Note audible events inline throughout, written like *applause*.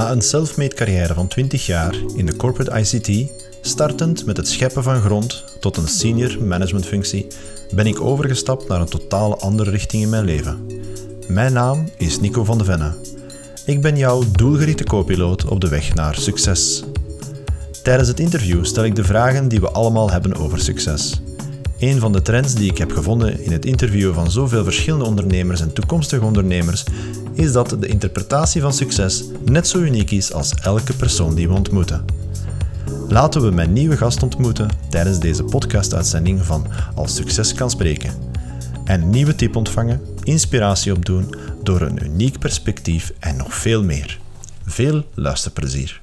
Na een self-made carrière van 20 jaar in de corporate ICT, startend met het scheppen van grond tot een senior managementfunctie, ben ik overgestapt naar een totale andere richting in mijn leven. Mijn naam is Nico van de Venne. Ik ben jouw doelgerichte co-piloot op de weg naar succes. Tijdens het interview stel ik de vragen die we allemaal hebben over succes. Een van de trends die ik heb gevonden in het interviewen van zoveel verschillende ondernemers en toekomstige ondernemers is dat de interpretatie van succes net zo uniek is als elke persoon die we ontmoeten. Laten we mijn nieuwe gast ontmoeten tijdens deze podcast-uitzending van Als Succes kan spreken. En een nieuwe tip ontvangen, inspiratie opdoen door een uniek perspectief en nog veel meer. Veel luisterplezier.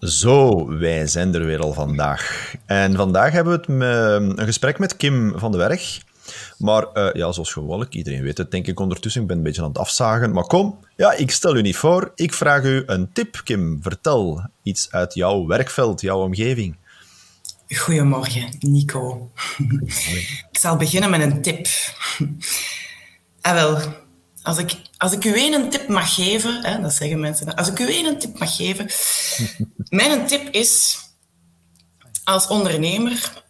Zo, wij zijn er weer al vandaag. En vandaag hebben we het met, een gesprek met Kim van den Berg. Maar uh, ja, zoals gewoonlijk, iedereen weet het denk ik ondertussen. Ik ben een beetje aan het afzagen. Maar kom, ja, ik stel u niet voor. Ik vraag u een tip, Kim. Vertel iets uit jouw werkveld, jouw omgeving. Goedemorgen, Nico. ik zal beginnen met een tip. Ah, wel, als ik, als ik u één een tip mag geven, hè, dat zeggen mensen, als ik u één een tip mag geven, *laughs* mijn tip is, als ondernemer,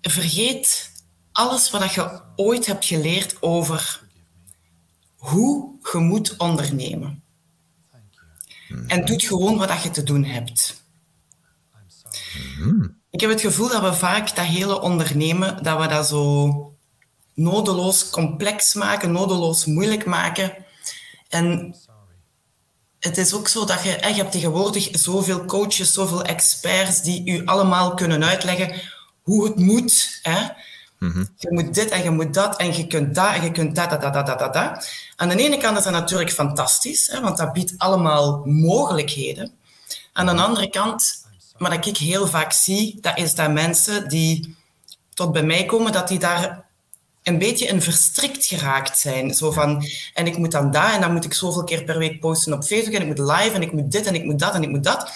vergeet alles wat je ooit hebt geleerd over hoe je moet ondernemen. En doe gewoon wat je te doen hebt. Ik heb het gevoel dat we vaak dat hele ondernemen, dat we dat zo nodeloos complex maken, nodeloos moeilijk maken. En het is ook zo dat je, je hebt tegenwoordig zoveel coaches, zoveel experts die u allemaal kunnen uitleggen hoe het moet. Hè? Mhm. Je moet dit en je moet dat en je kunt dat en je kunt dat, dat, dat, dat, dat, dat. Aan de ene kant is dat natuurlijk fantastisch, hè, want dat biedt allemaal mogelijkheden. Aan de andere kant, wat ik heel vaak zie, dat is dat mensen die tot bij mij komen, dat die daar een beetje in verstrikt geraakt zijn. Zo van, en ik moet dan daar en dan moet ik zoveel keer per week posten op Facebook en ik moet live en ik moet dit en ik moet dat en ik moet dat.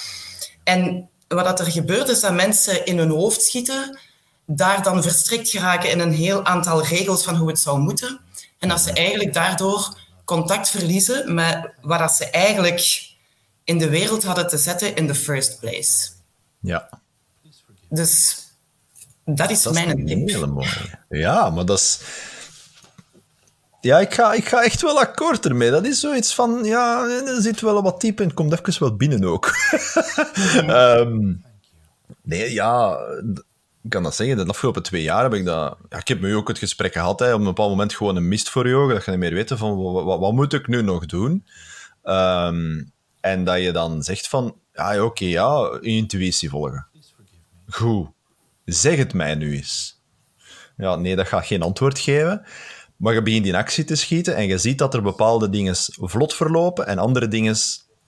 En wat dat er gebeurt is dat mensen in hun hoofd schieten, daar dan verstrikt geraken in een heel aantal regels van hoe het zou moeten. En dat ze eigenlijk daardoor contact verliezen met wat dat ze eigenlijk in de wereld hadden te zetten in the first place. Ja. Dus dat is mijn. Hele mooie. Ja, maar dat is... Ja, ik ga, ik ga echt wel akkoord ermee. Dat is zoiets van, ja, er zit wel wat diep en komt even wel binnen ook. *laughs* Ehm, nee, ja, ik kan dat zeggen. De afgelopen twee jaar heb ik dat... Ja, ik heb met u ook het gesprek gehad, hè, op een bepaald moment gewoon een mist voor je ogen, dat je niet meer weet van, wat, wat, moet ik nu nog doen? Ehm, en dat je dan zegt van, ja, oké, ja, intuïtie volgen. Goed zeg het mij nu eens. Ja, nee, dat gaat geen antwoord geven. Maar je begint in actie te schieten en je ziet dat er bepaalde dingen vlot verlopen en andere dingen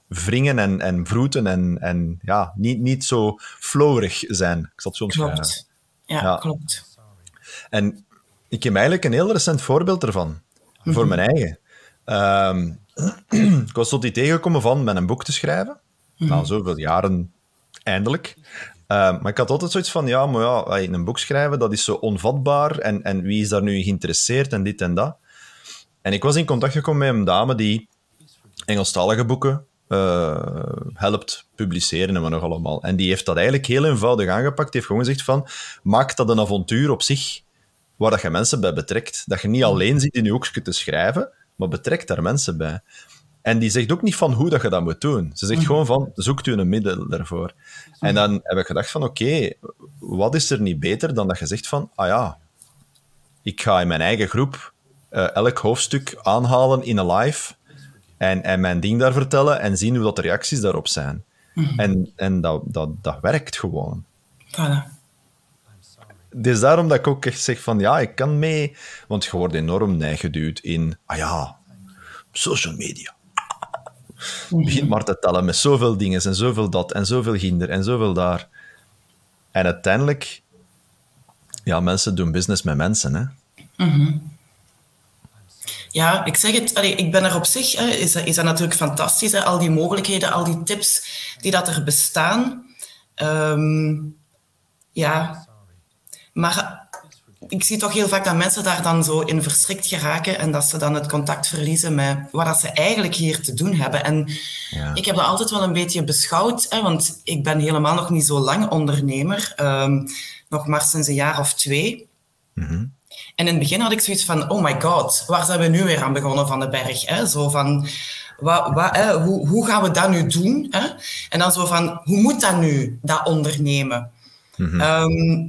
wringen en, en vroeten en, en ja, niet, niet zo flowerig zijn. Ik het zo Klopt. Ja, ja, klopt. En ik heb eigenlijk een heel recent voorbeeld ervan, voor mhm. mijn eigen. Um, *clears throat* ik was tot die tegengekomen van met een boek te schrijven. Mm Na zoveel jaren, eindelijk. Ehm, maar ik had altijd zoiets van, ja, maar ja, een boek schrijven, dat is zo onvatbaar. En, en wie is daar nu geïnteresseerd en dit en dat. En ik was in contact gekomen met een dame die Engelstalige boeken uh, helpt publiceren en wat nog allemaal. En die heeft dat eigenlijk heel eenvoudig aangepakt. Die heeft gewoon gezegd van, maak dat een avontuur op zich, waar dat je mensen bij betrekt. Dat je niet alleen zit in je hoekje te schrijven, maar betrekt daar mensen bij. En die zegt ook niet van hoe dat je dat moet doen. Ze zegt mhm. gewoon van, zoekt u een middel daarvoor. En dan heb ik gedacht van, oké, wat is er niet beter dan dat je zegt van, ah ja, ik ga in mijn eigen groep uh, elk hoofdstuk aanhalen in een live en, en mijn ding daar vertellen en zien hoe dat de reacties daarop zijn. Mhm. En, en dat, dat, dat werkt gewoon. Voilà. Dus daarom dat ik ook echt zeg van, ja, ik kan mee... Want je wordt enorm neiggeduwd in, ah ja, social media begint maar te tellen met zoveel dingen en zoveel dat en zoveel ginder en zoveel daar. En uiteindelijk, ja, mensen doen business met mensen, hè. Mhm. Ja, ik zeg het, allee, ik ben er op zich, hè, is, dat, is dat natuurlijk fantastisch, hè, al die mogelijkheden, al die tips die dat er bestaan. Um, ja, maar ik zie toch heel vaak dat mensen daar dan zo in verstrikt geraken en dat ze dan het contact verliezen met wat dat ze eigenlijk hier te doen hebben. En Ja. ik heb dat altijd wel een beetje beschouwd, hè, want ik ben helemaal nog niet zo lang ondernemer, ehm, nog maar sinds een jaar of twee. En in het begin had ik zoiets van, oh my god, waar zijn we nu weer aan begonnen van de berg? Hè? Zo van, wat, wat, hè? Hoe, hoe gaan we dat nu doen? Hè? En dan zo van, hoe moet dat nu, dat ondernemen? Ehm,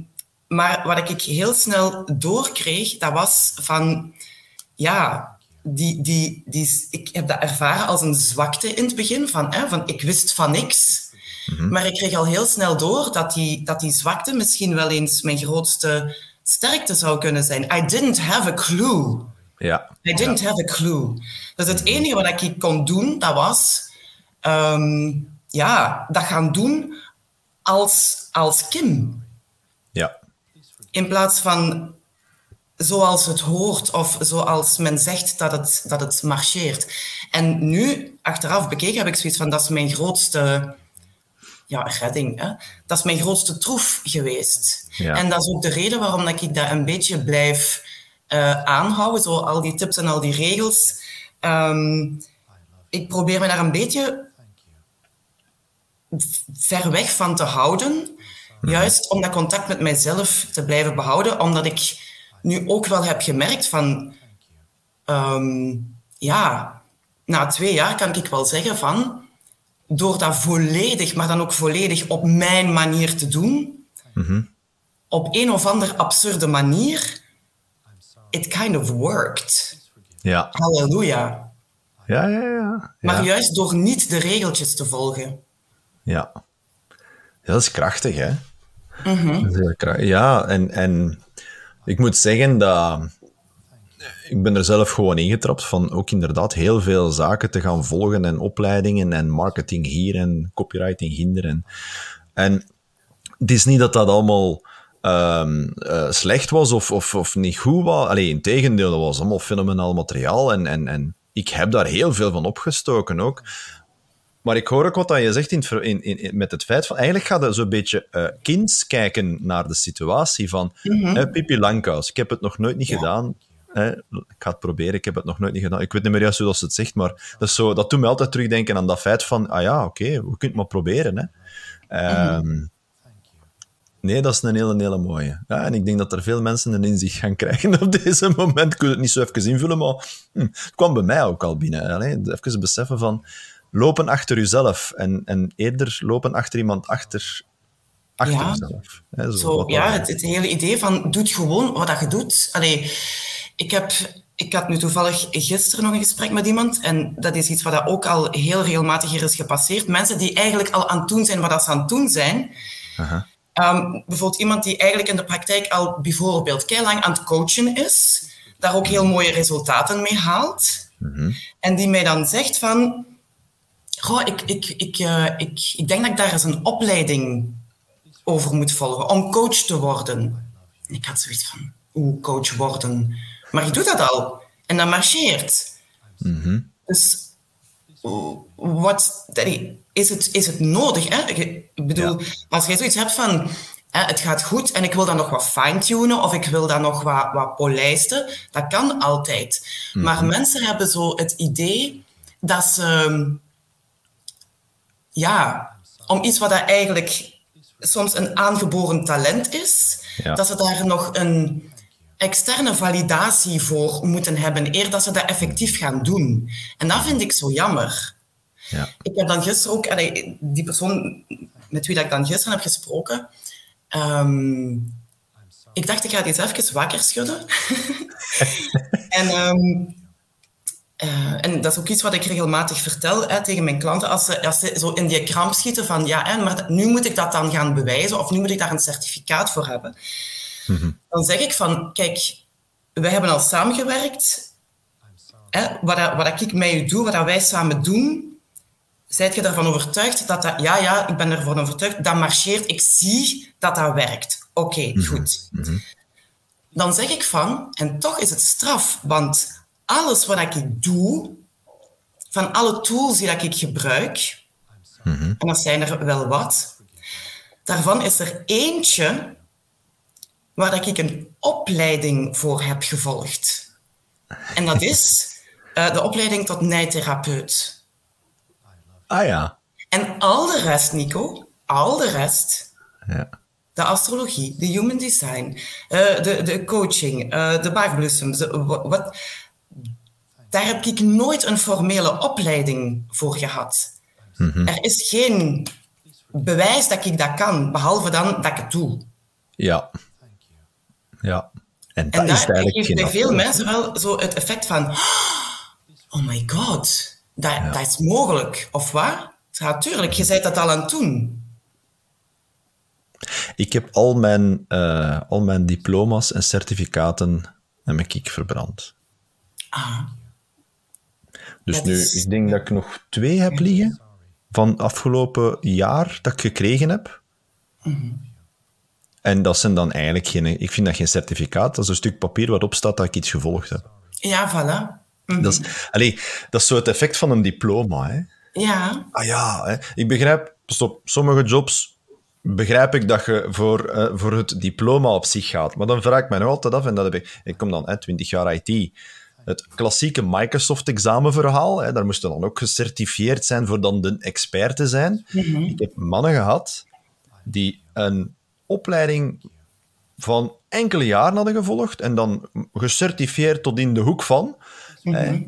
maar wat ik heel snel doorkreeg, dat was van, ja, die, die, die, ik heb dat ervaren als een zwakte in het begin, van, hè, van ik wist van niks. Maar ik kreeg al heel snel door dat die, dat die zwakte misschien wel eens mijn grootste sterkte zou kunnen zijn. I didn't have a clue. Ja. I didn't have a clue. Dus het enige wat ik kon doen, dat was ehm, ja, dat gaan doen als, als Kim. In plaats van zoals het hoort of zoals men zegt dat het, dat het marcheert. En nu, achteraf bekeken, heb ik zoiets van, dat is mijn grootste ja, redding. Hè? Dat is mijn grootste troef geweest. Ja. En dat is ook de reden waarom dat ik dat een beetje blijf eh, aanhouden, zo al die tips en al die regels. Ehm, ik probeer me daar een beetje ver weg van te houden. Juist om dat contact met mijzelf te blijven behouden. Omdat ik nu ook wel heb gemerkt van... ehm, ja, na twee jaar kan ik wel zeggen van... Door dat volledig, maar dan ook volledig op mijn manier te doen... Op een of andere absurde manier... It kind of worked. Ja. Halleluja. Ja, ja, ja. Maar ja. juist door niet de regeltjes te volgen. Ja, dat is krachtig, hè? Mhm. Ja, en, en ik moet zeggen dat... Ik ben er zelf gewoon ingetrapt van ook inderdaad heel veel zaken te gaan volgen en opleidingen en marketing hier en copywriting hinder. En, en het is niet dat dat allemaal ehm, eh, slecht was of, of, of niet goed was. Alleen in tegendeel, dat was allemaal fenomenaal materiaal en, en, en ik heb daar heel veel van opgestoken ook. Maar ik hoor ook wat dat je zegt in, in, in, met het feit van... Eigenlijk gaat het zo'n beetje eh kinds kijken naar de situatie van... hè, Pippi Langkous, ik heb het nog nooit niet gedaan. Hè, ik ga het proberen, ik heb het nog nooit niet gedaan. Ik weet niet meer juist hoe dat ze het zegt, maar dat, is zo, dat doet me altijd terugdenken aan dat feit van... Ah ja, oké, we kunnen het maar proberen. Hè. Ehm, Nee, dat is een hele, hele mooie. Ja, en ik denk dat er veel mensen een inzicht gaan krijgen *laughs* op deze moment. Ik wil het niet zo even invullen, maar hm, het kwam bij mij ook al binnen. Allee, even beseffen van lopen achter jezelf en, en eerder lopen achter iemand achter, achter Ja. jezelf. Hè, zo ja, het, het hele idee van doe gewoon wat dat je doet. Allee, ik, heb, ik had nu toevallig gisteren nog een gesprek met iemand en dat is iets wat dat ook al heel regelmatig hier is gepasseerd. Mensen die eigenlijk al aan het doen zijn wat dat ze aan het doen zijn. Aha. Ehm, bijvoorbeeld iemand die eigenlijk in de praktijk al bijvoorbeeld lang aan het coachen is, daar ook heel mooie resultaten mee haalt. En die mij dan zegt van, goh, ik, ik, ik, eh, ik, ik denk dat ik daar eens een opleiding over moet volgen om coach te worden. En ik had zoiets van, hoe coach worden? Maar ik doe dat al. En dat marcheert. Dus wat, is, het, is het nodig? Hè? Je- Ik bedoel, als jij zoiets hebt van het gaat goed en ik wil dat nog wat fine-tunen of ik wil dat nog wat, wat polijsten, dat kan altijd. Maar mensen hebben zo het idee dat ze, ja, om iets wat dat eigenlijk soms een aangeboren talent is, Ja. dat ze daar nog een externe validatie voor moeten hebben, eer dat ze dat effectief gaan doen. En dat vind ik zo jammer. Ja. Ik heb dan gisteren ook, die persoon met wie dat ik dan gisteren heb gesproken, ehm, ik dacht, ik ga die eens even wakker schudden. *laughs* en, ehm, eh, en dat is ook iets wat ik regelmatig vertel hè, tegen mijn klanten, als ze, als ze zo in die kramp schieten van, ja, hè, maar nu moet ik dat dan gaan bewijzen, of nu moet ik daar een certificaat voor hebben. Dan zeg ik van, kijk, wij hebben al samengewerkt, hè, wat, wat ik met u doe, wat wij samen doen, Zijt je ervan overtuigd dat dat... Ja, ja, ik ben ervan overtuigd. Dat marcheert. Ik zie dat dat werkt. Oké, goed. Dan zeg ik van... En toch is het straf. Want alles wat ik doe... Van alle tools die dat ik gebruik... En dat zijn er wel wat... Daarvan is er eentje... waar dat ik een opleiding voor heb gevolgd. En dat is uh, de opleiding tot nijtherapeut. Ah ja. En al de rest, Nico, al de rest, ja. de astrologie, de human design, uh, de, de coaching, uh, de baagbloesems, wat, daar heb ik nooit een formele opleiding voor gehad. Mhm. Er is geen bewijs dat ik dat kan, behalve dan dat ik het doe. Ja. Ja. En dat En is daar eigenlijk geeft bij veel mensen wel zo het effect van... Oh my god, dat, dat is mogelijk. Of waar? Ja, tuurlijk, je bent dat al aan het doen. Ik heb al mijn, eh, al mijn diploma's en certificaten heb ik verbrand. Ah, Dus nu, is- ik denk dat ik nog twee heb liggen van afgelopen jaar dat ik gekregen heb. En dat zijn dan eigenlijk geen... Ik vind dat geen certificaat, dat is een stuk papier waarop staat dat ik iets gevolgd heb. ja, voilà. Dat is, allee, dat is zo het effect van een diploma. Hè. Ja, Ah ja, hè. ik begrijp, stop, sommige jobs begrijp ik dat je voor, eh, voor het diploma op zich gaat. Maar dan vraag ik mij nog altijd af, en dat heb ik, ik kom dan hè, 20 jaar IT, het klassieke Microsoft-examenverhaal, daar moest je dan ook gecertificeerd zijn voor dan de expert te zijn. Ik heb mannen gehad die een opleiding van enkele jaren hadden gevolgd en dan gecertificeerd tot in de hoek van. hè.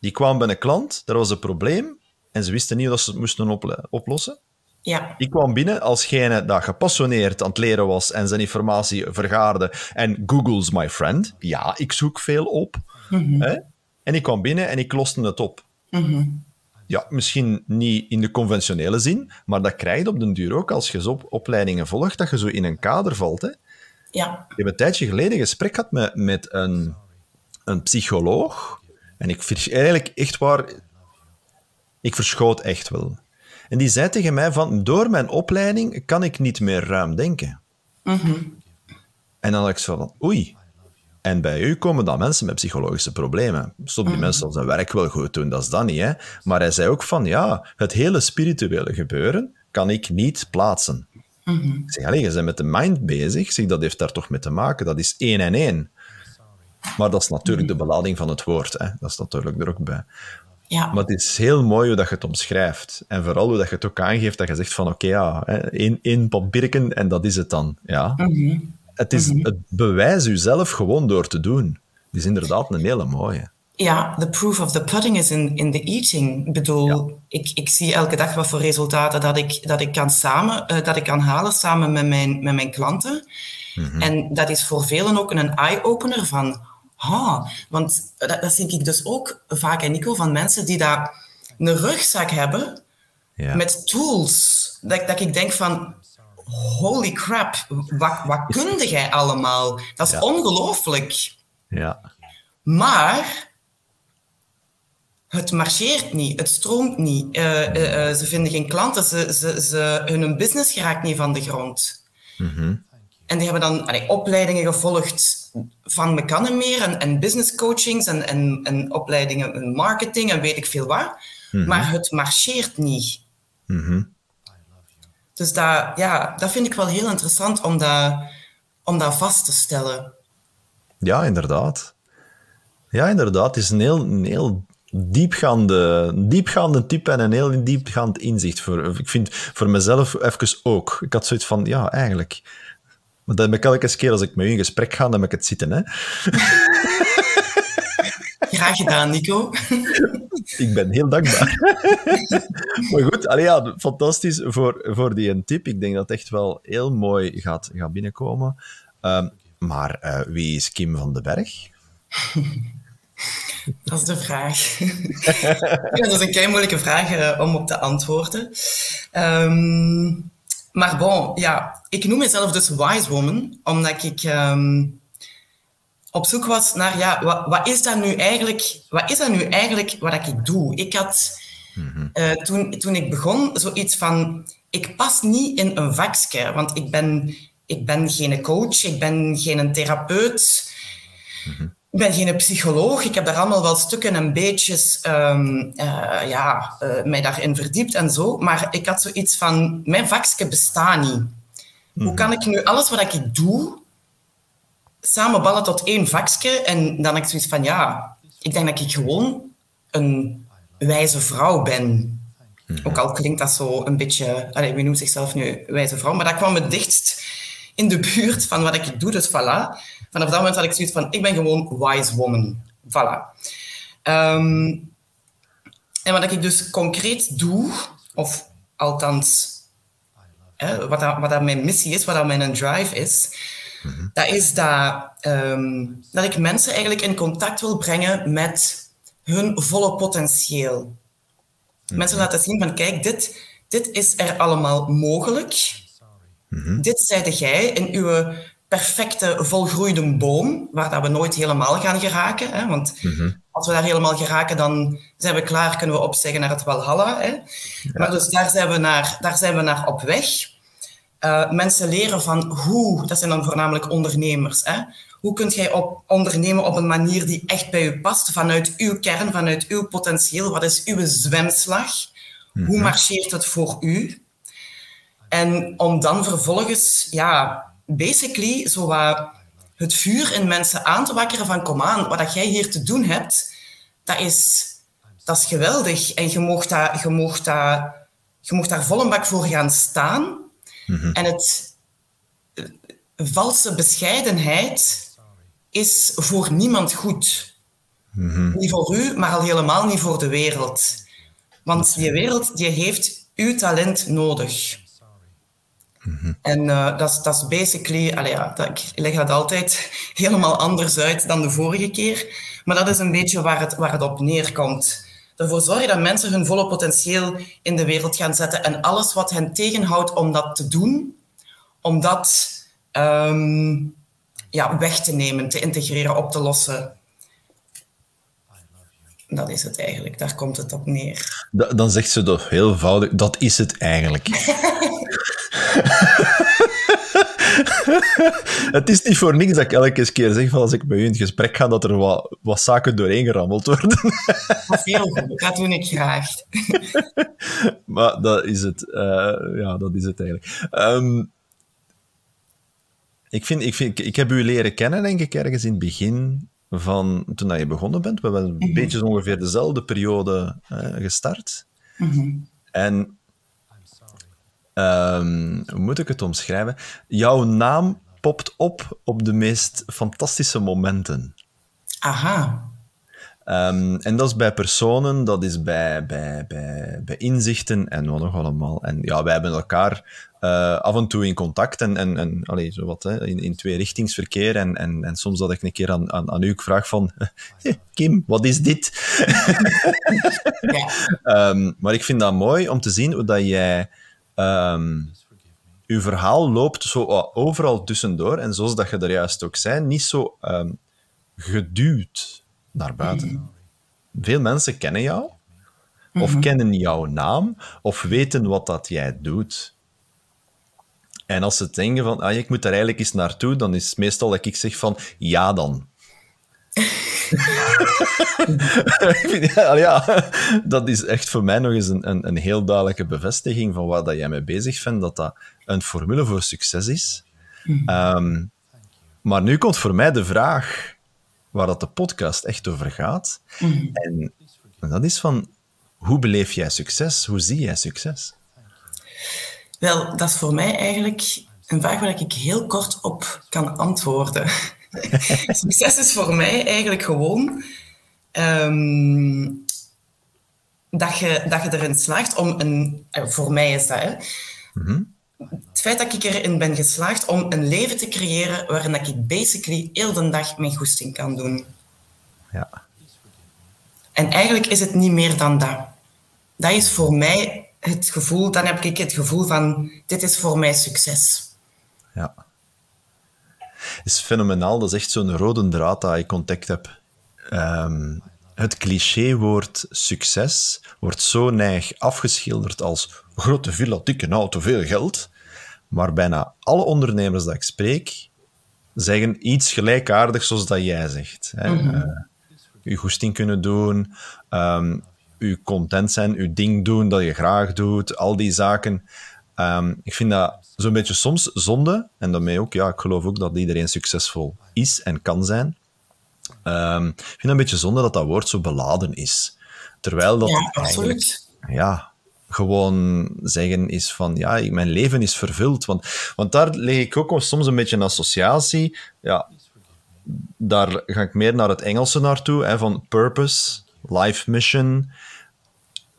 Die kwamen bij een klant, daar was een probleem en ze wisten niet dat ze het moesten oplossen. ja, Ik kwam binnen alsgene dat gepassioneerd aan het leren was en zijn informatie vergaarde. En Google's my friend. Ja, ik zoek veel op. Hè? En ik kwam binnen en ik loste het op. Ja, misschien niet in de conventionele zin, maar dat krijg je op den duur ook als je zo op opleidingen volgt, dat je zo in een kader valt. Hè? ja. Ik heb een tijdje geleden een gesprek gehad met, met een, een psycholoog. En ik vers- eigenlijk echt waar... Ik verschoot echt wel. En die zei tegen mij van, door mijn opleiding kan ik niet meer ruim denken. En dan had ik zo van, oei. En bij u komen dan mensen met psychologische problemen. Stop die mensen al zijn werk wel goed doen, dat is dat niet. Hè? Maar hij zei ook van, ja, het hele spirituele gebeuren kan ik niet plaatsen. Ik zeg, allee, je bent met de mind bezig. Ik zeg, dat heeft daar toch mee te maken. Dat is één en één. Maar dat is natuurlijk de belading van het woord. Hè? Dat is natuurlijk er ook bij. ja. Maar het is heel mooi hoe dat je het omschrijft. En vooral hoe dat je het ook aangeeft, dat je zegt van oké, ja, één, één papierken en dat is het dan. Ja. Het is het bewijs jezelf gewoon door te doen. Het is inderdaad een hele mooie. Ja, the proof of the pudding is in, in the eating. Ik bedoel, ik, ik zie elke dag wat voor resultaten dat ik, dat ik, kan, samen, eh, dat ik kan halen samen met mijn, met mijn klanten. En dat is voor velen ook een eye-opener van... Ah, want dat, dat zie ik dus ook vaak, en Nico, van mensen die daar een rugzak hebben Ja. met tools. Dat, dat ik denk van... Holy crap, wat, wat kunde jij allemaal? Dat is Ja. ongelooflijk. Ja. Maar het marcheert niet, het stroomt niet. Eh, eh, eh, ze vinden geen klanten, ze, ze, ze, hun business geraakt niet van de grond. En die hebben dan allee, opleidingen gevolgd van Mekan meer en, en business coachings en, en, en opleidingen in marketing en weet ik veel wat. Maar het marcheert niet. Dus dat, ja, dat vind ik wel heel interessant om dat, om dat vast te stellen. Ja, inderdaad. Ja, inderdaad. Het is een heel, heel diepgaande, diepgaande tip en een heel diepgaand inzicht. Voor, ik vind voor mezelf even ook. Ik had zoiets van, ja, eigenlijk. Maar dat heb ik elke keer als ik met u in gesprek ga, dan heb ik het zitten. Hè? *laughs* Graag gedaan, Nico. Ik ben heel dankbaar. *laughs* maar goed, allee, ja, fantastisch voor, voor die een tip. Ik denk dat het echt wel heel mooi gaat, gaat binnenkomen. Ehm, maar eh, wie is Kim van den Berg? *laughs* Dat is de vraag. *laughs* ja, dat is een kei moeilijke vraag eh, om op te antwoorden. Ehm, maar bon, ja, ik noem mezelf dus Wise Woman, omdat ik ehm, op zoek was naar, ja, wat, wat is dat nu eigenlijk, wat is dat nu eigenlijk wat ik doe? Ik had, eh, toen, toen ik begon, zoiets van, ik pas niet in een vakje, want ik ben, ik ben geen coach, ik ben geen therapeut, ik ben geen psycholoog. Ik heb daar allemaal wel stukken en beetjes ehm, eh, ja, eh, mij daarin verdiept en zo. Maar ik had zoiets van, mijn vakje bestaat niet. Hoe kan ik nu alles wat ik doe samen ballen tot één vakje. En dan heb ik zoiets van, ja, ik denk dat ik gewoon een wijze vrouw ben. Ook al klinkt dat zo een beetje... Allez, wie noemt zichzelf nu wijze vrouw? Maar dat kwam het dichtst in de buurt van wat ik doe. Dus voilà. Vanaf dat moment had ik zoiets van, ik ben gewoon wise woman. Voilà. Ehm, en wat ik dus concreet doe, of althans hè, wat, dat, wat dat mijn missie is, wat dat mijn drive is, dat is dat, ehm, dat ik mensen eigenlijk in contact wil brengen met hun volle potentieel. Mensen laten zien van, kijk, dit, dit is er allemaal mogelijk. Dit zijde jij in uw perfecte volgroeide boom, waar dat we nooit helemaal gaan geraken. Hè? Want als we daar helemaal geraken, dan zijn we klaar, kunnen we opzeggen naar het Walhalla. Hè? Maar dus daar zijn we naar, daar zijn we naar op weg. Uh, mensen leren van hoe, dat zijn dan voornamelijk ondernemers. Hè? Hoe kunt jij op, ondernemen op een manier die echt bij u past, vanuit uw kern, vanuit uw potentieel? Wat is uw zwemslag? Hoe marcheert het voor u? En om dan vervolgens, ja, basically, zo wat het vuur in mensen aan te wakkeren van kom aan, wat jij hier te doen hebt, dat is, dat is geweldig. En je mocht, dat, je, dat, je daar vol een bak voor gaan staan. En het valse bescheidenheid is voor niemand goed. Niet voor u, maar al helemaal niet voor de wereld. Want die wereld die heeft uw talent nodig. En uh, dat, is, dat is basically, allee, ja, dat, ik leg dat altijd *laughs* helemaal anders uit dan de vorige keer. Maar dat is een beetje waar het, waar het op neerkomt. Ervoor zorgen dat mensen hun volle potentieel in de wereld gaan zetten en alles wat hen tegenhoudt om dat te doen, om dat um, ja, weg te nemen, te integreren, op te lossen. Dat is het eigenlijk, daar komt het op neer. Dan zegt ze toch heel eenvoudig, dat is het eigenlijk. *laughs* *laughs* het is niet voor niks dat ik elke keer zeg van als ik bij u in het gesprek ga, dat er wat, wat zaken doorheen gerammeld worden. *laughs* Heel goed, dat doe ik graag. *laughs* maar dat is het. Uh, ja, dat is het eigenlijk. Um, ik, vind, ik, vind, ik heb u leren kennen, denk ik, ergens in het begin van toen je begonnen bent. We hebben een mm -hmm. beetje ongeveer dezelfde periode uh, gestart. Mm -hmm. En Um, hoe moet ik het omschrijven? Jouw naam popt op op de meest fantastische momenten. Aha. Um, en dat is bij personen, dat is bij, bij, bij, bij inzichten en wat nog allemaal. En ja, wij hebben elkaar uh, af en toe in contact en, en, en allez, zo wat, hè, in, in tweerichtingsverkeer. En, en, en soms dat ik een keer aan, aan, aan u vraag van... *laughs* Kim, wat is dit? *laughs* ja. um, maar ik vind dat mooi om te zien hoe dat jij... Um, uw verhaal loopt zo overal tussendoor. En zoals dat je er juist ook zei, niet zo um, geduwd naar buiten. Mm. Veel mensen kennen jou, of mm -hmm. kennen jouw naam, of weten wat dat jij doet. En als ze denken van, ah, ik moet daar eigenlijk eens naartoe, dan is het meestal dat ik zeg van, ja dan. Ja, ja, dat is echt voor mij nog eens een, een, een, heel duidelijke bevestiging van waar dat jij mee bezig bent, dat dat een formule voor succes is. Mm. Um, maar nu komt voor mij de vraag waar dat de podcast echt over gaat. Mm. En, en dat is van, hoe beleef jij succes? Hoe zie jij succes? Wel, dat is voor mij eigenlijk een vraag waar ik heel kort op kan antwoorden. *laughs* Succes is voor mij eigenlijk gewoon um, dat, je, dat je erin slaagt om een... Voor mij is dat, hè. Mm -hmm. Het feit dat ik erin ben geslaagd om een leven te creëren waarin dat ik basically heel de dag mijn goesting kan doen. Ja. En eigenlijk is het niet meer dan dat. Dat is voor mij het gevoel, dan heb ik het gevoel van, dit is voor mij succes. Ja is fenomenaal. Dat is echt zo'n rode draad dat ik ontdekt heb. Um, het clichéwoord succes wordt zo neig afgeschilderd als grote villa, dikke auto, veel geld. Maar bijna alle ondernemers dat ik spreek, zeggen iets gelijkaardigs zoals dat jij zegt. Hè. Mm -hmm. uh, je goesting kunnen doen, um, je content zijn, je ding doen dat je graag doet, al die zaken. Ehm, ik vind dat zo'n beetje soms zonde, en daarmee ook, ja, ik geloof ook dat iedereen succesvol is en kan zijn. Ehm, ik vind het een beetje zonde dat dat woord zo beladen is. Terwijl dat Ja, eigenlijk ja, gewoon zeggen is van ja, mijn leven is vervuld. Want, want daar leg ik ook soms een beetje een associatie. Ja, daar ga ik meer naar het Engelse naartoe, hè, van purpose, life mission.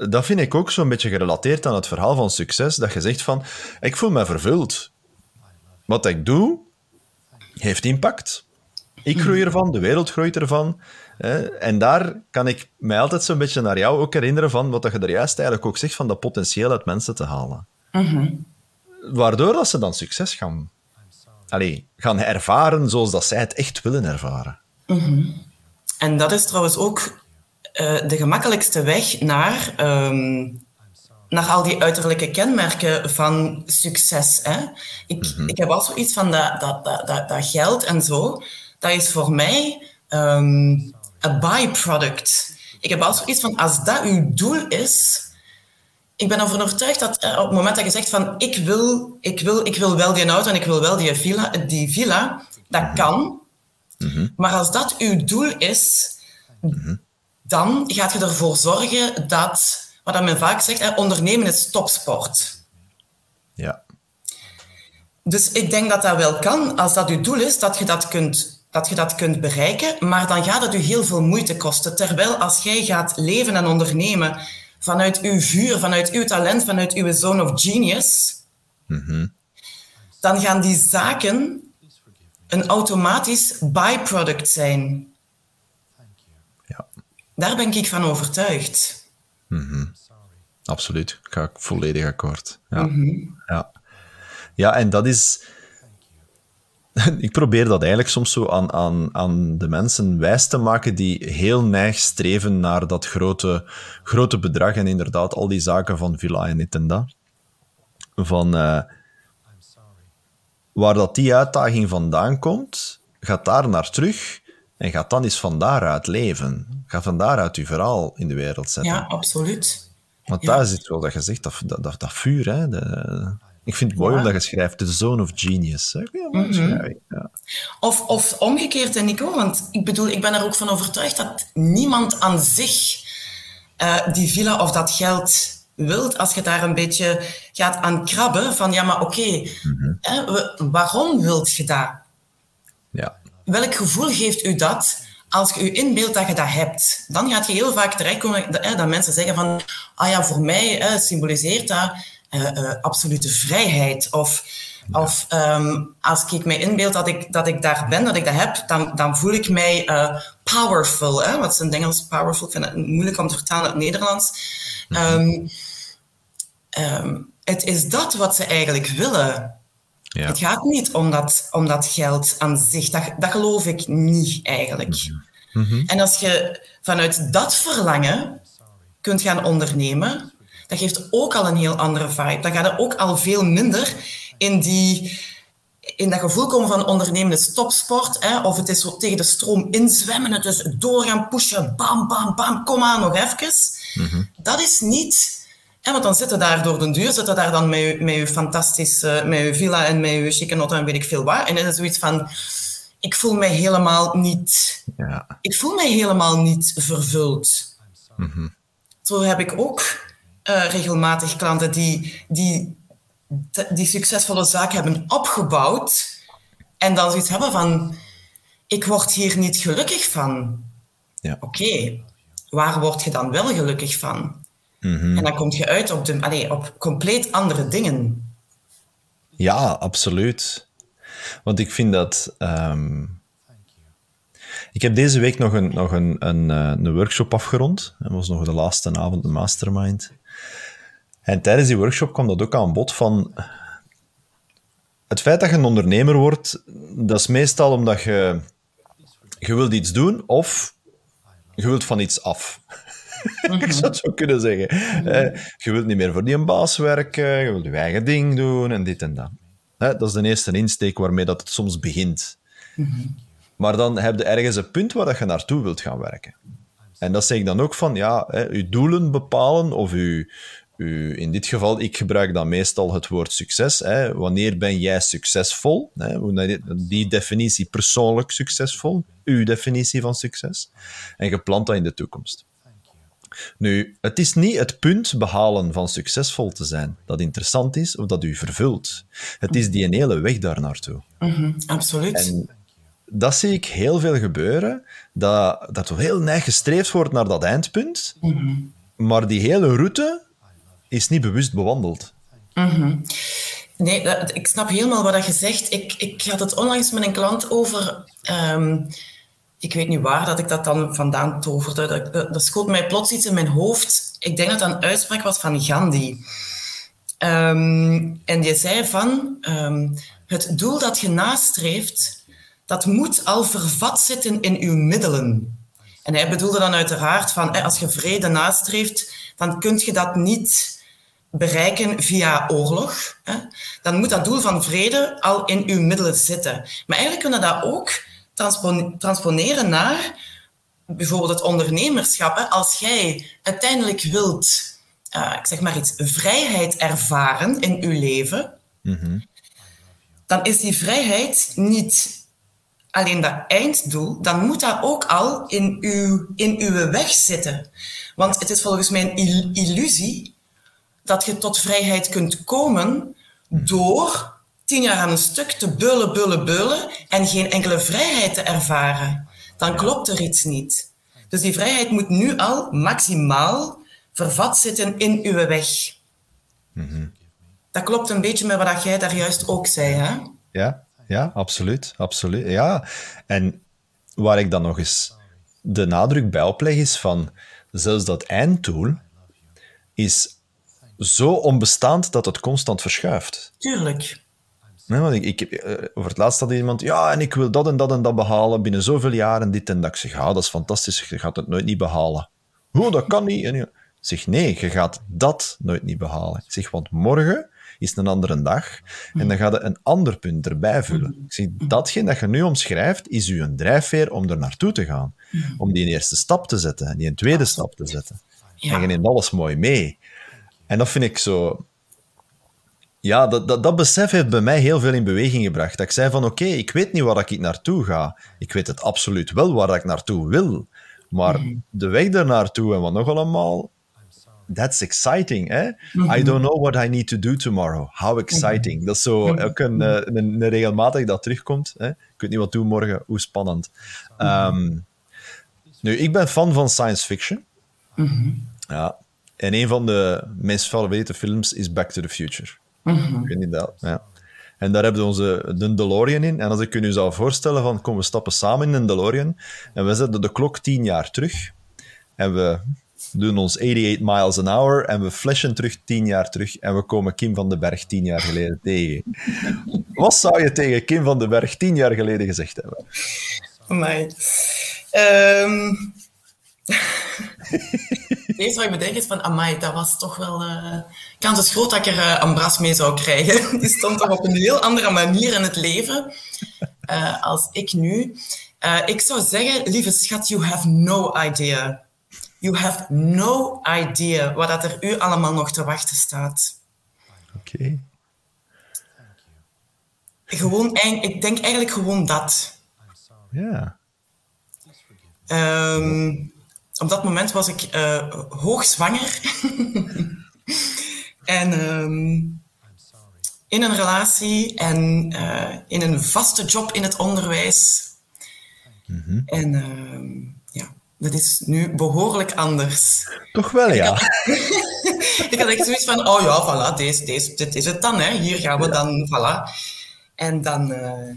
Dat vind ik ook zo'n beetje gerelateerd aan het verhaal van succes. Dat je zegt van, ik voel me vervuld. Wat ik doe, heeft impact. Ik groei ervan, de wereld groeit ervan. Hè? En daar kan ik mij altijd zo'n beetje naar jou ook herinneren van wat je er juist eigenlijk ook zegt, van dat potentieel uit mensen te halen. Waardoor dat ze dan succes gaan, allee, gaan ervaren zoals dat zij het echt willen ervaren. En dat is trouwens ook eh, de gemakkelijkste weg naar, ehm, naar al die uiterlijke kenmerken van succes. Hè? Ik, ik heb al zoiets van dat, dat, dat, dat, dat geld en zo, dat is voor mij ehm, een byproduct. Ik heb al zoiets van, als dat uw doel is, ik ben ervan overtuigd dat eh, op het moment dat je zegt van ik wil, ik wil, ik wil wel die auto en ik wil wel die villa, die villa dat kan. Maar als dat uw doel is, dan gaat je ervoor zorgen dat, wat men vaak zegt, ondernemen is topsport. Ja. Dus ik denk dat dat wel kan, als dat uw doel is, dat je dat kunt, dat je dat kunt bereiken, maar dan gaat het u heel veel moeite kosten. Terwijl als jij gaat leven en ondernemen vanuit uw vuur, vanuit uw talent, vanuit uw zone of genius, dan gaan die zaken een automatisch byproduct zijn. Daar ben ik van overtuigd. absoluut. Ik ga volledig akkoord. Ja. Ja. ja, en dat is... *laughs* Ik probeer dat eigenlijk soms zo aan, aan, aan de mensen wijs te maken die heel neig streven naar dat grote, grote bedrag en inderdaad al die zaken van villa en dit en dat. Van eh, waar dat die uitdaging vandaan komt, gaat daar naar terug en gaat dan eens van daaruit leven. Ga van daaruit je verhaal in de wereld zetten. Ja, absoluut. Want Ja. daar zit wel dat je zegt, dat, dat, dat, vuur. Hè? De, ik vind het mooi Ja. omdat je schrijft, the zone of genius. Ja, ik, ja. Of, of omgekeerd, en Nico, want ik bedoel, ik ben er ook van overtuigd dat niemand aan zich eh, die villa of dat geld wilt. Als je daar een beetje gaat aan krabben van, ja, maar oké, we- waarom wilt je dat? Ja. Welk gevoel geeft u dat als je je inbeeldt dat je dat hebt? Dan gaat je heel vaak terechtkomen dat, dat mensen zeggen van, ah ja, voor mij symboliseert dat eh, eh, absolute vrijheid. Of, of ehm, als ik mij inbeeld dat ik, dat ik daar ben, dat ik dat heb, dan, dan voel ik mij eh, powerful. Hè? Wat is in het Engels powerful? Ik vind het moeilijk om te vertalen naar het Nederlands. Ehm, ehm, het is dat wat ze eigenlijk willen. Ja. Het gaat niet om dat, om dat geld aan zich. Dat, dat geloof ik niet eigenlijk. En als je vanuit dat verlangen kunt gaan ondernemen, dat geeft ook al een heel andere vibe. Dan gaat het ook al veel minder in, die, in dat gevoel komen van ondernemen is topsport. Hè? Of het is zo tegen de stroom inzwemmen, het is doorgaan pushen, bam, bam, bam, kom aan, nog even. Dat is niet... Want dan zitten daar door de deur, zitten daar dan met je, met je fantastische, met je villa en met je chique en weet ik veel wat. En dan is zoiets van, ik voel mij helemaal niet Ja. ik voel mij helemaal niet vervuld. Zo heb ik ook eh, regelmatig klanten die, die die succesvolle zaak hebben opgebouwd en dan zoiets hebben van, ik word hier niet gelukkig van. Ja. Oké, waar word je dan wel gelukkig van? En dan kom je uit op, de, allee, op compleet andere dingen. Ja, absoluut. Want ik vind dat. ehm, Ik heb deze week nog een, nog een, een, eh, een workshop afgerond. Dat was nog de laatste avond, de mastermind. En tijdens die workshop kwam dat ook aan bod van. Het feit dat je een ondernemer wordt, dat is meestal omdat je. Je wilt iets doen of je wilt van iets af. *laughs* Ik zou het zo kunnen zeggen. Eh, je wilt niet meer voor die een baas werken, je wilt je eigen ding doen en dit en dat. Hè, dat is de eerste insteek waarmee dat het soms begint. Maar dan heb je ergens een punt waar dat je naartoe wilt gaan werken. En dat zeg ik dan ook van, ja, hè, je doelen bepalen of je, u, in dit geval, ik gebruik dan meestal het woord succes. Hè. Wanneer ben jij succesvol? Hè? Die definitie persoonlijk succesvol, uw definitie van succes. En je plant dat in de toekomst. Nu, het is niet het punt behalen van succesvol te zijn dat interessant is of dat u vervult. Het is die hele weg daar naartoe. Mm absoluut. En dat zie ik heel veel gebeuren, dat, dat heel neig gestreefd wordt naar dat eindpunt, maar die hele route is niet bewust bewandeld. Nee, dat- ik snap helemaal wat je zegt. Ik, ik had het onlangs met een klant over. ehm, ik weet niet waar dat ik dat dan vandaan toverde. Dat, dat, schoot mij plots iets in mijn hoofd. Ik denk dat dat een uitspraak was van Gandhi. Ehm, en die zei van, ehm, het doel dat je nastreeft, dat moet al vervat zitten in uw middelen. En hij bedoelde dan uiteraard van, als je vrede nastreeft, dan kun je dat niet bereiken via oorlog. Dan moet dat doel van vrede al in uw middelen zitten. Maar eigenlijk kunnen dat ook transpon- transponeren naar bijvoorbeeld het ondernemerschap. Hè. Als jij uiteindelijk wilt, eh, ik zeg maar iets, vrijheid ervaren in uw leven, dan is die vrijheid niet alleen dat einddoel, dan moet dat ook al in uw, in uw weg zitten. Want het is volgens mij een il- illusie dat je tot vrijheid kunt komen door tien jaar aan een stuk te beulen, beulen, beulen en geen enkele vrijheid te ervaren. Dan klopt er iets niet. Dus die vrijheid moet nu al maximaal vervat zitten in uw weg. Dat klopt een beetje met wat jij daar juist ook zei, hè? Ja, ja, absoluut. absoluut. Ja. En waar ik dan nog eens de nadruk bij opleg is van zelfs dat einddoel is zo onbestaand dat het constant verschuift. Tuurlijk. Nee, want ik, eh, over het laatst had iemand, ja, en ik wil dat en dat en dat behalen binnen zoveel jaren, dit en dat. Ik zeg, ja, dat is fantastisch, je gaat het nooit niet behalen. Hoe, dat kan niet. En je- ik zeg, nee, je gaat dat nooit niet behalen. Ik zeg, want morgen is een andere dag en dan ga je een ander punt erbij vullen. Ik zeg, datgene dat je nu omschrijft, is u een drijfveer om er naartoe te gaan. Om die eerste stap te zetten en die een tweede stap te zetten. En je neemt alles mooi mee. En dat vind ik zo... Ja, dat, dat, dat besef heeft bij mij heel veel in beweging gebracht. Dat ik zei van, oké, ik weet niet waar ik naartoe ga. Ik weet het absoluut wel waar ik naartoe wil. Maar de weg daar naartoe en wat nog allemaal... That's exciting, hè? I don't know what I need to do tomorrow. How exciting. Dat is zo ook een, eh, een, een regelmatig dat terugkomt. Hè? Ik weet niet wat doen morgen, hoe spannend. Ehm, nu, ik ben fan van science fiction. Ja. En een van de meest favoriete films is Back to the Future. Ik weet niet dat. Ja. En daar hebben we onze de DeLorean in. En als ik je nu zou voorstellen van, kom, we stappen samen in een DeLorean en we zetten de klok tien jaar terug en we doen ons 88 miles an hour en we flashen terug tien jaar terug en we komen Kim van den Berg tien jaar geleden *laughs* tegen. Wat zou je tegen Kim van den Berg tien jaar geleden gezegd hebben? Amai. Ehm Het eerste wat ik bedenk is van, amai, dat was toch wel... eh kans is groot dat ik er eh, Ambras mee zou krijgen. *laughs* Die stond toch op een heel andere manier in het leven eh, als ik nu. Ik zou zeggen, lieve schat, you have no idea. You have no idea wat dat er u allemaal nog te wachten staat. Oké. Gewoon, eind- ik denk eigenlijk gewoon dat. Ja. Ehm, op dat moment was ik eh, hoogzwanger. *laughs* en ehm, in een relatie en eh, in een vaste job in het onderwijs. En ehm, ja, dat is nu behoorlijk anders. Toch wel, ja. *laughs* Ik had echt zoiets van, oh ja, voilà, deze, deze, dit is het dan, hè. hier gaan we dan, voilà. En dan, eh,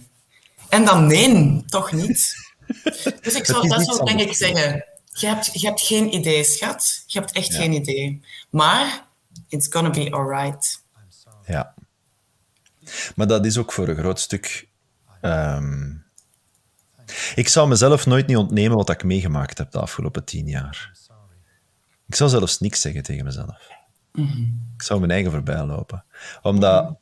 en dan nee, toch niet. *laughs* Dus ik zou, dat iets zou denk ik zeggen, je hebt, je hebt geen idee, schat. Je hebt echt Ja. geen idee. Maar, it's gonna be alright. Ja. Maar dat is ook voor een groot stuk. ehm, Ik zou mezelf nooit niet ontnemen wat ik meegemaakt heb de afgelopen tien jaar. Ik zou zelfs niks zeggen tegen mezelf. Ik zou mijn eigen voorbij lopen. Omdat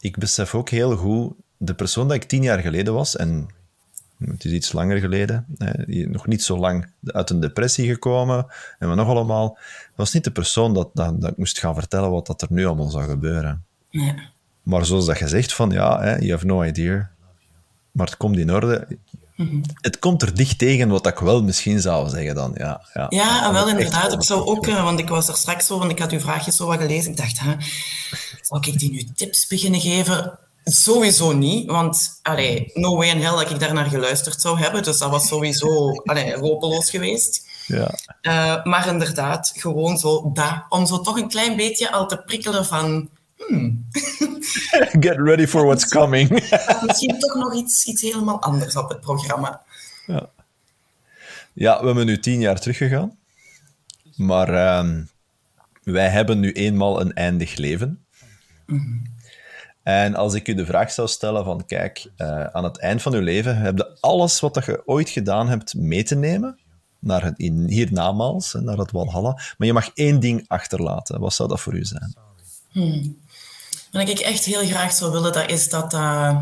ik besef ook heel goed, de persoon dat ik tien jaar geleden was, en Het is iets langer geleden. Hè, nog niet zo lang uit een depressie gekomen. En we nog allemaal. Het was niet de persoon dat, dat, dat ik moest gaan vertellen wat dat er nu allemaal zou gebeuren. Nee. Maar zoals dat je zegt van ja, hè, you have no idea. Maar het komt in orde. Het komt er dicht tegen wat ik wel misschien zou zeggen dan. Ja, ja. Ja, en wel inderdaad. Ik zou ook, eh, want ik was er straks zo, want ik had uw vraagjes zo wat gelezen. Ik dacht, hè, zal ik die nu tips beginnen geven? Sowieso niet, want allee, no way in hell dat ik daar naar geluisterd zou hebben. Dus dat was sowieso allee, hopeloos geweest. Ja. Uh, maar inderdaad, gewoon zo dat, om zo toch een klein beetje al te prikkelen van... Hmm. *laughs* Get ready for what's coming. *laughs* Misschien toch nog iets, iets helemaal anders op het programma. Ja. ja, we hebben nu tien jaar teruggegaan. Maar uh, wij hebben nu eenmaal een eindig leven. Mm -hmm. En als ik u de vraag zou stellen van, kijk, uh, aan het eind van uw leven heb je alles wat je ooit gedaan hebt mee te nemen naar het in, hiernamaals, naar het Walhalla, maar je mag één ding achterlaten. Wat zou dat voor u zijn? Hmm. Wat ik echt heel graag zou willen, dat is dat... Uh,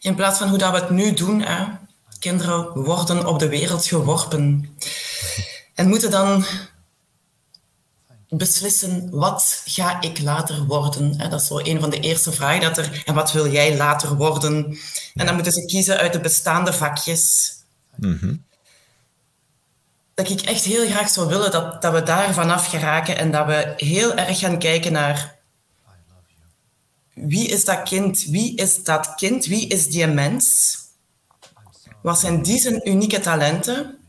in plaats van hoe dat we het nu doen, hè, kinderen worden op de wereld geworpen. En moeten dan beslissen wat ga ik later worden. Dat is zo een van de eerste vragen dat er. En wat wil jij later worden? En dan moeten ze kiezen uit de bestaande vakjes. Mm -hmm. Dat ik echt heel graag zou willen dat, dat we daar vanaf geraken en dat we heel erg gaan kijken naar wie is dat kind? Wie is dat kind? Wie is die mens? Wat zijn die zijn unieke talenten?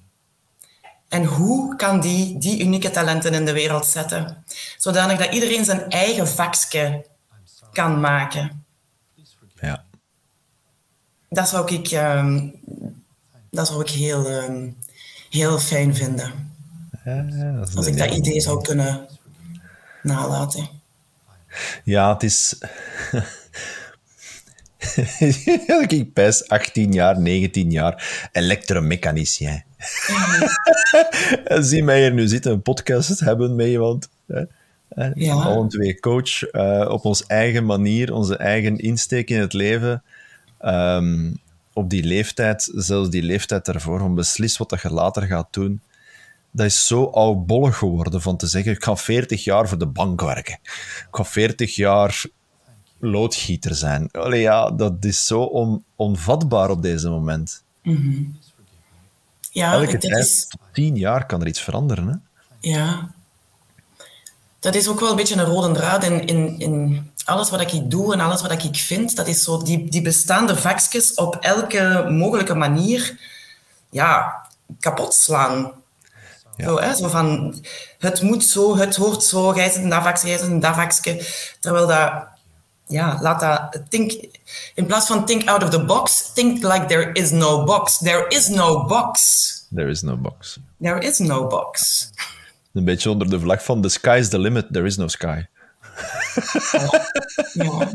En hoe kan die die unieke talenten in de wereld zetten? Zodanig dat iedereen zijn eigen vakje kan maken. Ja. Dat zou ik, um, dat zou ik heel, um, heel fijn vinden. Ja, dat Als ik dat idee zou kunnen nalaten. Ja, het is... *laughs* ik best 18 jaar, 19 jaar, elektromechanicien. En *laughs* zie mij hier nu zitten, een podcast hebben met iemand. Hè? Ja. Twee coach, uh, op onze eigen manier, onze eigen insteek in het leven. Um, op die leeftijd, zelfs die leeftijd daarvoor, om beslis wat dat je later gaat doen. Dat is zo oudbollig geworden van te zeggen, ik ga 40 jaar voor de bank werken. Ik ga 40 jaar loodgieter zijn. Allee, ja, dat is zo on, onvatbaar op deze moment. Mm -hmm. Ja, Elke tijd, is, tot tien jaar kan er iets veranderen. Hè? ja. Dat is ook wel een beetje een rode draad in, in, in alles wat ik doe en alles wat ik vind. Dat is zo die, die bestaande vakjes op elke mogelijke manier ja, kapot slaan. Ja. Zo, hè? zo van, het moet zo, het hoort zo, jij zit in dat vakje, jij zit in dat vakje. Terwijl dat, ja, laat dat, think, in plaats van think out of the box, think like there is no box. There is no box. There is no box. There is no box. Een beetje onder de vlag van the sky is the limit, there is no sky. Ja.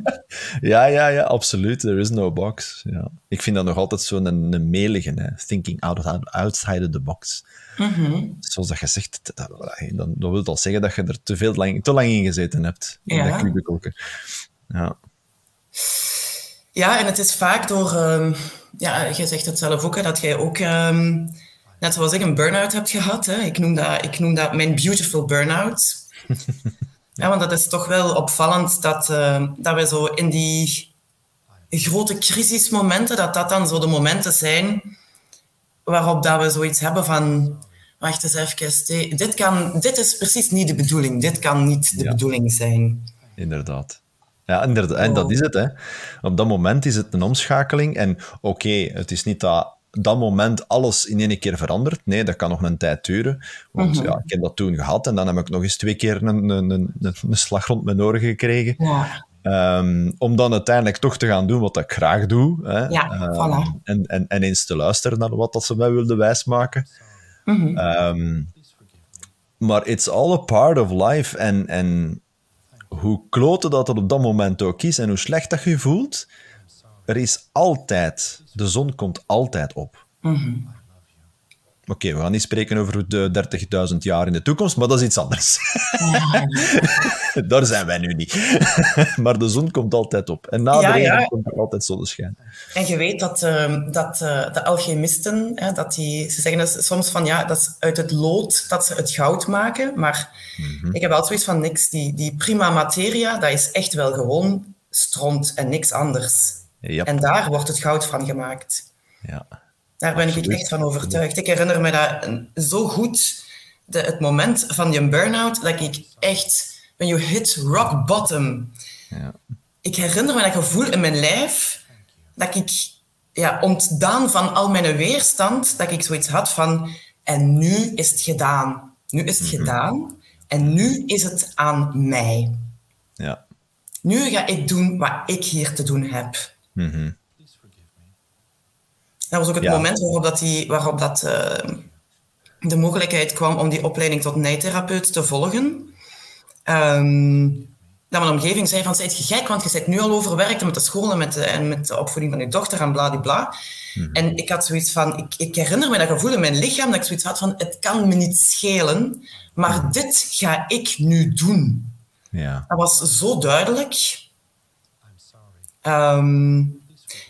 Ja, ja, ja, absoluut. There is no box. Ja. Ik vind dat nog altijd zo'n een, een melige, hè. thinking out of, outside of the box. Mhm. Zoals dat je zegt, dat, dan, dat wil al zeggen dat je er te, veel lang, te lang in gezeten hebt. In Ja. dat. Ja. Ja, en het is vaak door... ehm, ja, jij zegt het zelf ook, hè, dat jij ook... ehm, net zoals ik een burn-out hebt gehad. Hè. Ik, noem dat, ik noem dat mijn beautiful burn-out. *laughs* ja, want dat is toch wel opvallend dat, ehm, dat we zo in die grote crisismomenten, dat dat dan zo de momenten zijn waarop dat we zoiets hebben van... Wacht eens even, dit, kan, dit is precies niet de bedoeling. Dit kan niet de Ja. bedoeling zijn. Inderdaad. Ja, inderdaad. En dat is het. Hè. Op dat moment is het een omschakeling. En oké, het is niet dat dat moment alles in één keer verandert. Nee, dat kan nog een tijd duren. Want ja, ik heb dat toen gehad en dan heb ik nog eens twee keer een, een, een, een slag rond mijn oren gekregen. Ja. Ehm, om dan uiteindelijk toch te gaan doen wat ik graag doe. Hè. Ja, Ehm, voilà. en, en, en eens te luisteren naar wat dat ze mij wilden wijsmaken. Mhm. Ehm, maar it's all a part of life. En, en hoe kloten dat het op dat moment ook is en hoe slecht dat je voelt, er is altijd, de zon komt altijd op. Oké, we gaan niet spreken over de 30.000 jaar in de toekomst, maar dat is iets anders. *laughs* Daar zijn wij nu niet. *laughs* maar de zon komt altijd op. En na de regen komt er altijd zonneschijn. En je weet dat, uh, dat uh, de alchemisten, hè, dat die, ze zeggen dus soms van ja, dat is uit het lood dat ze het goud maken. Maar mm -hmm. ik heb wel zoiets van niks. Die, die prima materia, dat is echt wel gewoon stront en niks anders. Yep. En daar wordt het goud van gemaakt. Ja. Daar ben Absoluut. ik echt van overtuigd. Ik herinner me dat zo goed, de, het moment van je burn-out, dat ik echt, when you hit rock bottom, ja. ik herinner me dat gevoel in mijn lijf, dat ik ja, ontdaan van al mijn weerstand, dat ik zoiets had van, en nu is het gedaan. Nu is het mm -hmm. gedaan en nu is het aan mij. Ja. Nu ga ik doen wat ik hier te doen heb. Mm -hmm. Dat was ook het ja. moment waarop, dat, die, waarop dat, uh, de mogelijkheid kwam om die opleiding tot nijtherapeut te volgen. Um, dat mijn omgeving zei van, zijt je gek, want je bent nu al overwerkt met de school en met de, en met de opvoeding van je dochter en bladibla. Mm. En ik had zoiets van, ik, ik, herinner me dat gevoel in mijn lichaam, dat ik zoiets had van, het kan me niet schelen, maar mm. dit ga ik nu doen. Ja. Dat was zo duidelijk. Um,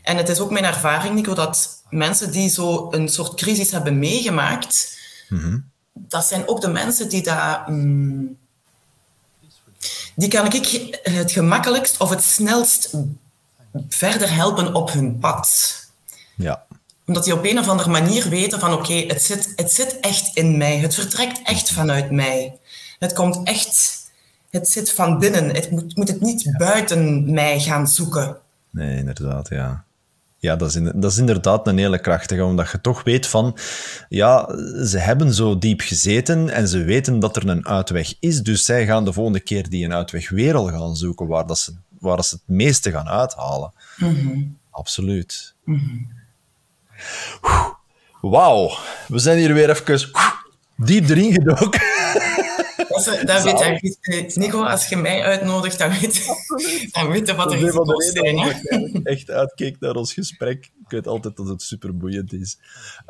en het is ook mijn ervaring, Nico, dat mensen die zo een soort crisis hebben meegemaakt, mm -hmm. dat zijn ook de mensen die daar... Um, die kan ik het gemakkelijkst of het snelst verder helpen op hun pad. Ja. Omdat die op een of andere manier weten van oké, okay, het, zit, het zit echt in mij. Het vertrekt echt vanuit mij. Het komt echt... Het zit van binnen. Het moet, moet het niet ja. buiten mij gaan zoeken. Nee, inderdaad, ja. Ja, dat is, in, dat is inderdaad een hele krachtige, omdat je toch weet van, ja, ze hebben zo diep gezeten en ze weten dat er een uitweg is, dus zij gaan de volgende keer die een uitweg weer al gaan zoeken, waar, dat ze, waar dat ze het meeste gaan uithalen. Mm -hmm. Absoluut. Mm -hmm. Wauw, we zijn hier weer even diep erin gedoken. Dat, dat weet je, Nico, als je mij uitnodigt, dan weet, dan weet je wat er is zijn. Echt uitkeek naar ons gesprek. Ik weet altijd dat het super boeiend is.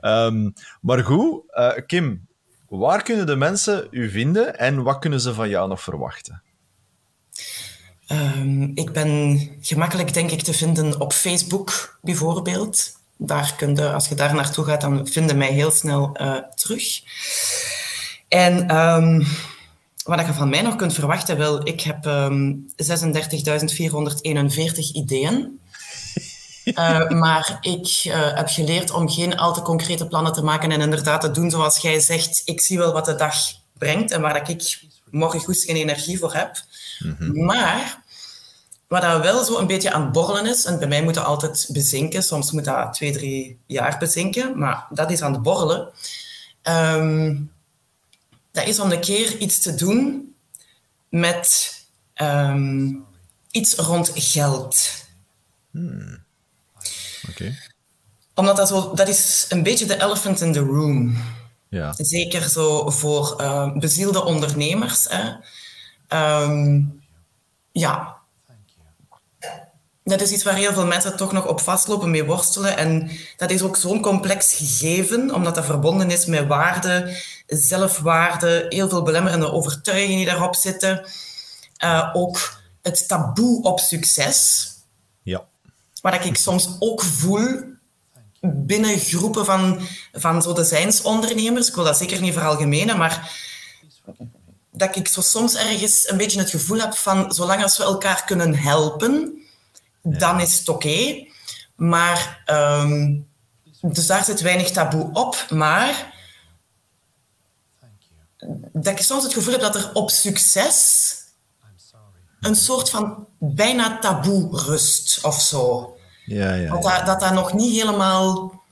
Um, maar goed, uh, Kim, waar kunnen de mensen u vinden en wat kunnen ze van jou nog verwachten? Um, ik ben gemakkelijk, denk ik, te vinden op Facebook, bijvoorbeeld. Daar kun je, als je daar naartoe gaat, dan vinden mij heel snel uh, terug. En um, wat je van mij nog kunt verwachten, wel, ik heb um, 36.441 ideeën. Uh, *laughs* maar ik uh, heb geleerd om geen al te concrete plannen te maken en inderdaad te doen zoals jij zegt. Ik zie wel wat de dag brengt en waar ik morgen goed geen energie voor heb. Mm -hmm. Maar wat dat wel zo een beetje aan het borrelen is, en bij mij moet dat altijd bezinken, soms moet dat twee, drie jaar bezinken, maar dat is aan het borrelen. Um, dat is om een keer iets te doen met um, iets rond geld. Hmm. Oké. Okay. Omdat dat zo, dat is een beetje de elephant in the room. Ja. Zeker zo voor uh, bezielde ondernemers. Hè. Um, ja. Dat is iets waar heel veel mensen toch nog op vastlopen, mee worstelen. En dat is ook zo'n complex gegeven, omdat dat verbonden is met waarde, zelfwaarde, heel veel belemmerende overtuigingen die daarop zitten. Uh, ook het taboe op succes. Ja. Waar ik soms ook voel binnen groepen van, van zo designsondernemers. Ik wil dat zeker niet veralgemenen, maar dat ik zo soms ergens een beetje het gevoel heb van zolang als we elkaar kunnen helpen. Dan is het oké. Okay. Maar, um, dus daar zit weinig taboe op, maar dat ik soms het gevoel heb dat er op succes een soort van bijna taboe rust of zo. Ja, ja, dat, dat, dat dat nog niet helemaal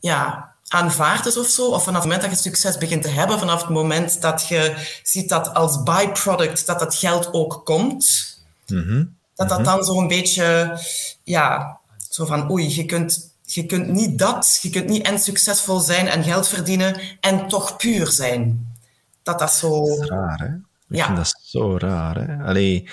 ja, aanvaard is of zo. Of vanaf het moment dat je succes begint te hebben, vanaf het moment dat je ziet dat als byproduct dat dat geld ook komt, mm -hmm. Dat dat dan zo'n beetje, ja, zo van oei, je kunt, je kunt niet dat, je kunt niet en succesvol zijn en geld verdienen en toch puur zijn dat dat zo... Dat is raar, hè? Ik ja. vind dat zo raar, hè? Allee,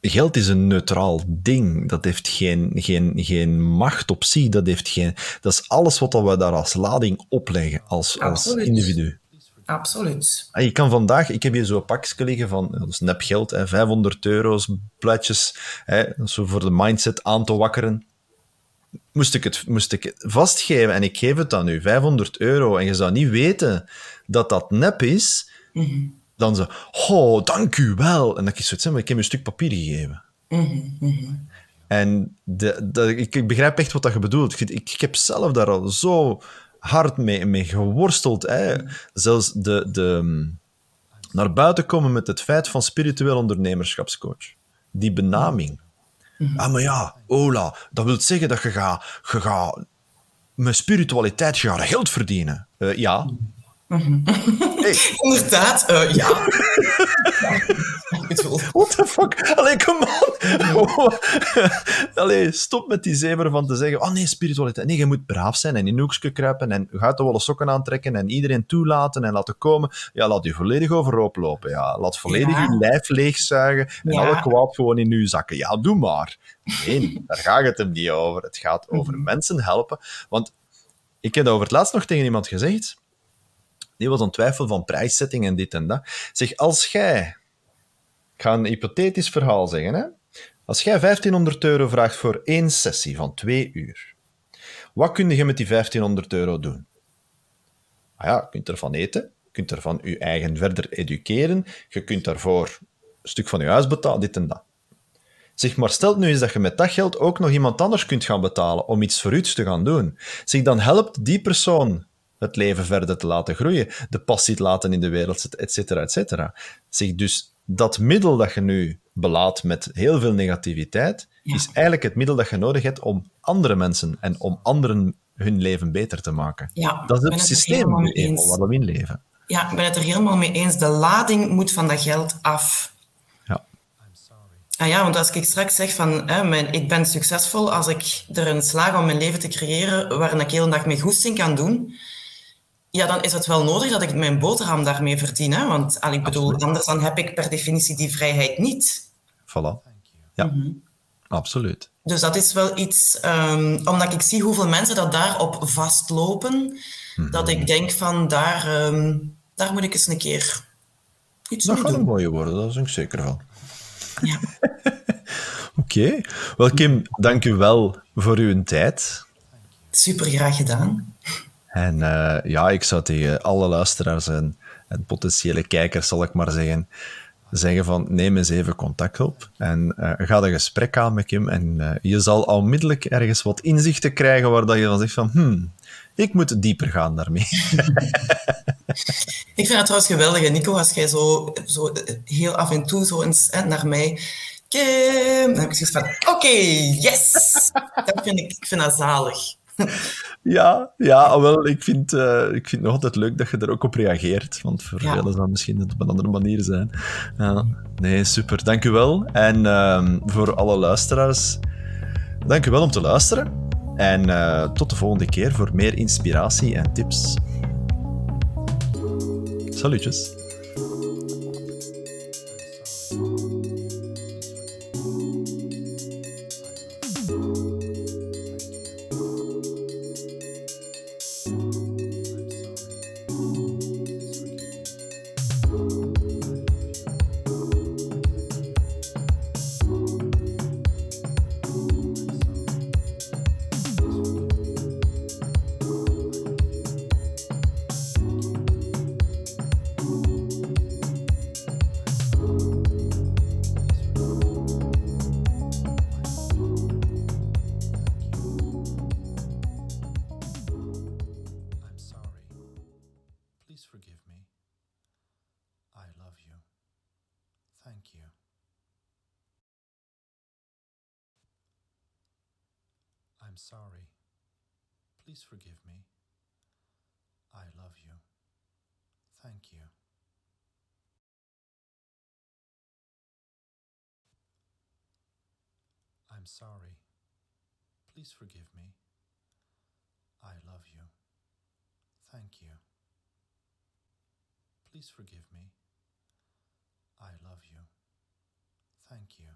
geld is een neutraal ding. Dat heeft geen, geen, geen macht op zich. Dat, heeft geen, dat is alles wat we daar als lading opleggen, als, als Absoluut. individu. Absoluut. Ah, Je kan vandaag, ik heb hier zo'n pakje liggen van, dat is nepgeld, hè, 500 euro's, pletjes, hè, zo voor de mindset aan te wakkeren. Moest ik, het, moest ik het vastgeven en ik geef het aan u, 500 euro, en je zou niet weten dat dat nep is, dan zo, oh, dank u wel. En dat ik zoiets zeg, maar ik heb je een stuk papier gegeven. En de, de, ik, ik begrijp echt wat dat je bedoelt. Ik, ik, ik heb zelf daar al zo hard mee, mee geworsteld. Hè. Zelfs de, de, mm, naar buiten komen met het feit van spiritueel ondernemerschapscoach. Die benaming. Ah, maar ja, Ola, dat wil zeggen dat je gaat, je gaat met spiritualiteit je gaat geld verdienen. Eh, ja. Hey, *laughs* Inderdaad, eh, ja. *laughs* What the fuck? Allee, come on. *laughs* Allee, stop met die zever van te zeggen, oh nee, spiritualiteit. Nee, je moet braaf zijn en in hoekje kruipen en je gaat de wollen sokken aantrekken en iedereen toelaten en laten komen. Ja, laat je volledig overhoop lopen. Ja. Laat volledig Ja. je lijf leegzuigen en Ja. alle kwaad gewoon in je zakken. Ja, doe maar. Nee, daar gaat het hem niet over. Het gaat over mensen helpen. Want ik heb dat over het laatst nog tegen iemand gezegd. Die was aan het twijfelen van prijszetting en dit en dat. Zeg, als jij ik ga een hypothetisch verhaal zeggen. Hè? Als jij 1500 euro vraagt voor één sessie van twee uur, wat kun je met die 1500 euro doen? Ah ja, je kunt ervan eten, je kunt ervan je eigen verder educeren, je kunt daarvoor een stuk van je huis betalen, dit en dat. Zeg, maar stel nu eens dat je met dat geld ook nog iemand anders kunt gaan betalen om iets voor u te gaan doen. Zeg, dan helpt die persoon het leven verder te laten groeien, de passie te laten in de wereld et cetera, et cetera. Zeg, dus dat middel dat je nu belaadt met heel veel negativiteit, Ja. is eigenlijk het middel dat je nodig hebt om andere mensen en om anderen hun leven beter te maken. Ja, dat is het het er systeem nu eenmaal waar we in leven. ja, ik ben het er helemaal mee eens. De lading moet van dat geld af. Ja. Ah ja, want als ik straks zeg van hè, mijn, ik ben succesvol als ik erin slaag om mijn leven te creëren waarin ik heel dag mee goesting kan doen, ja, dan is het wel nodig dat ik mijn boterham daarmee verdien. Hè? Want al, ik bedoel, anders dan heb ik per definitie die vrijheid niet. Voilà. Ja, absoluut. Dus dat is wel iets, ehm, omdat ik zie hoeveel mensen dat daarop vastlopen, dat ik denk van daar, ehm, daar moet ik eens een keer iets Dat mee gaat een doen. mooie worden, daar ben ik zeker van. Ja. *laughs* Oké. Wel, Kim, dank u wel voor uw tijd. Super graag gedaan. En eh, ja, ik zou tegen alle luisteraars en, en potentiële kijkers, zal ik maar zeggen, zeggen van neem eens even contact op en eh, ga een gesprek aan met Kim en eh, je zal onmiddellijk ergens wat inzichten krijgen waar dat je dan zegt van hmm, ik moet dieper gaan daarmee. *laughs* Ik vind het trouwens geweldig, hè, Nico, als jij zo, zo heel af en toe zo eens hè, naar mij... Kim, dan heb ik zoiets van, oké, yes! *laughs* Dat vind ik, ik vind dat zalig. Ja, ja, wel, ik vind, eh, ik vind het nog altijd leuk dat je er ook op reageert, want voor Ja. velen zal het misschien het op een andere manier zijn. Nee, super, dank u wel. En ehm, voor alle luisteraars, dank u wel om te luisteren. En eh, tot de volgende keer voor meer inspiratie en tips. Salutjes. Please forgive me. I love you. Thank you. Please forgive me. I love you. Thank you.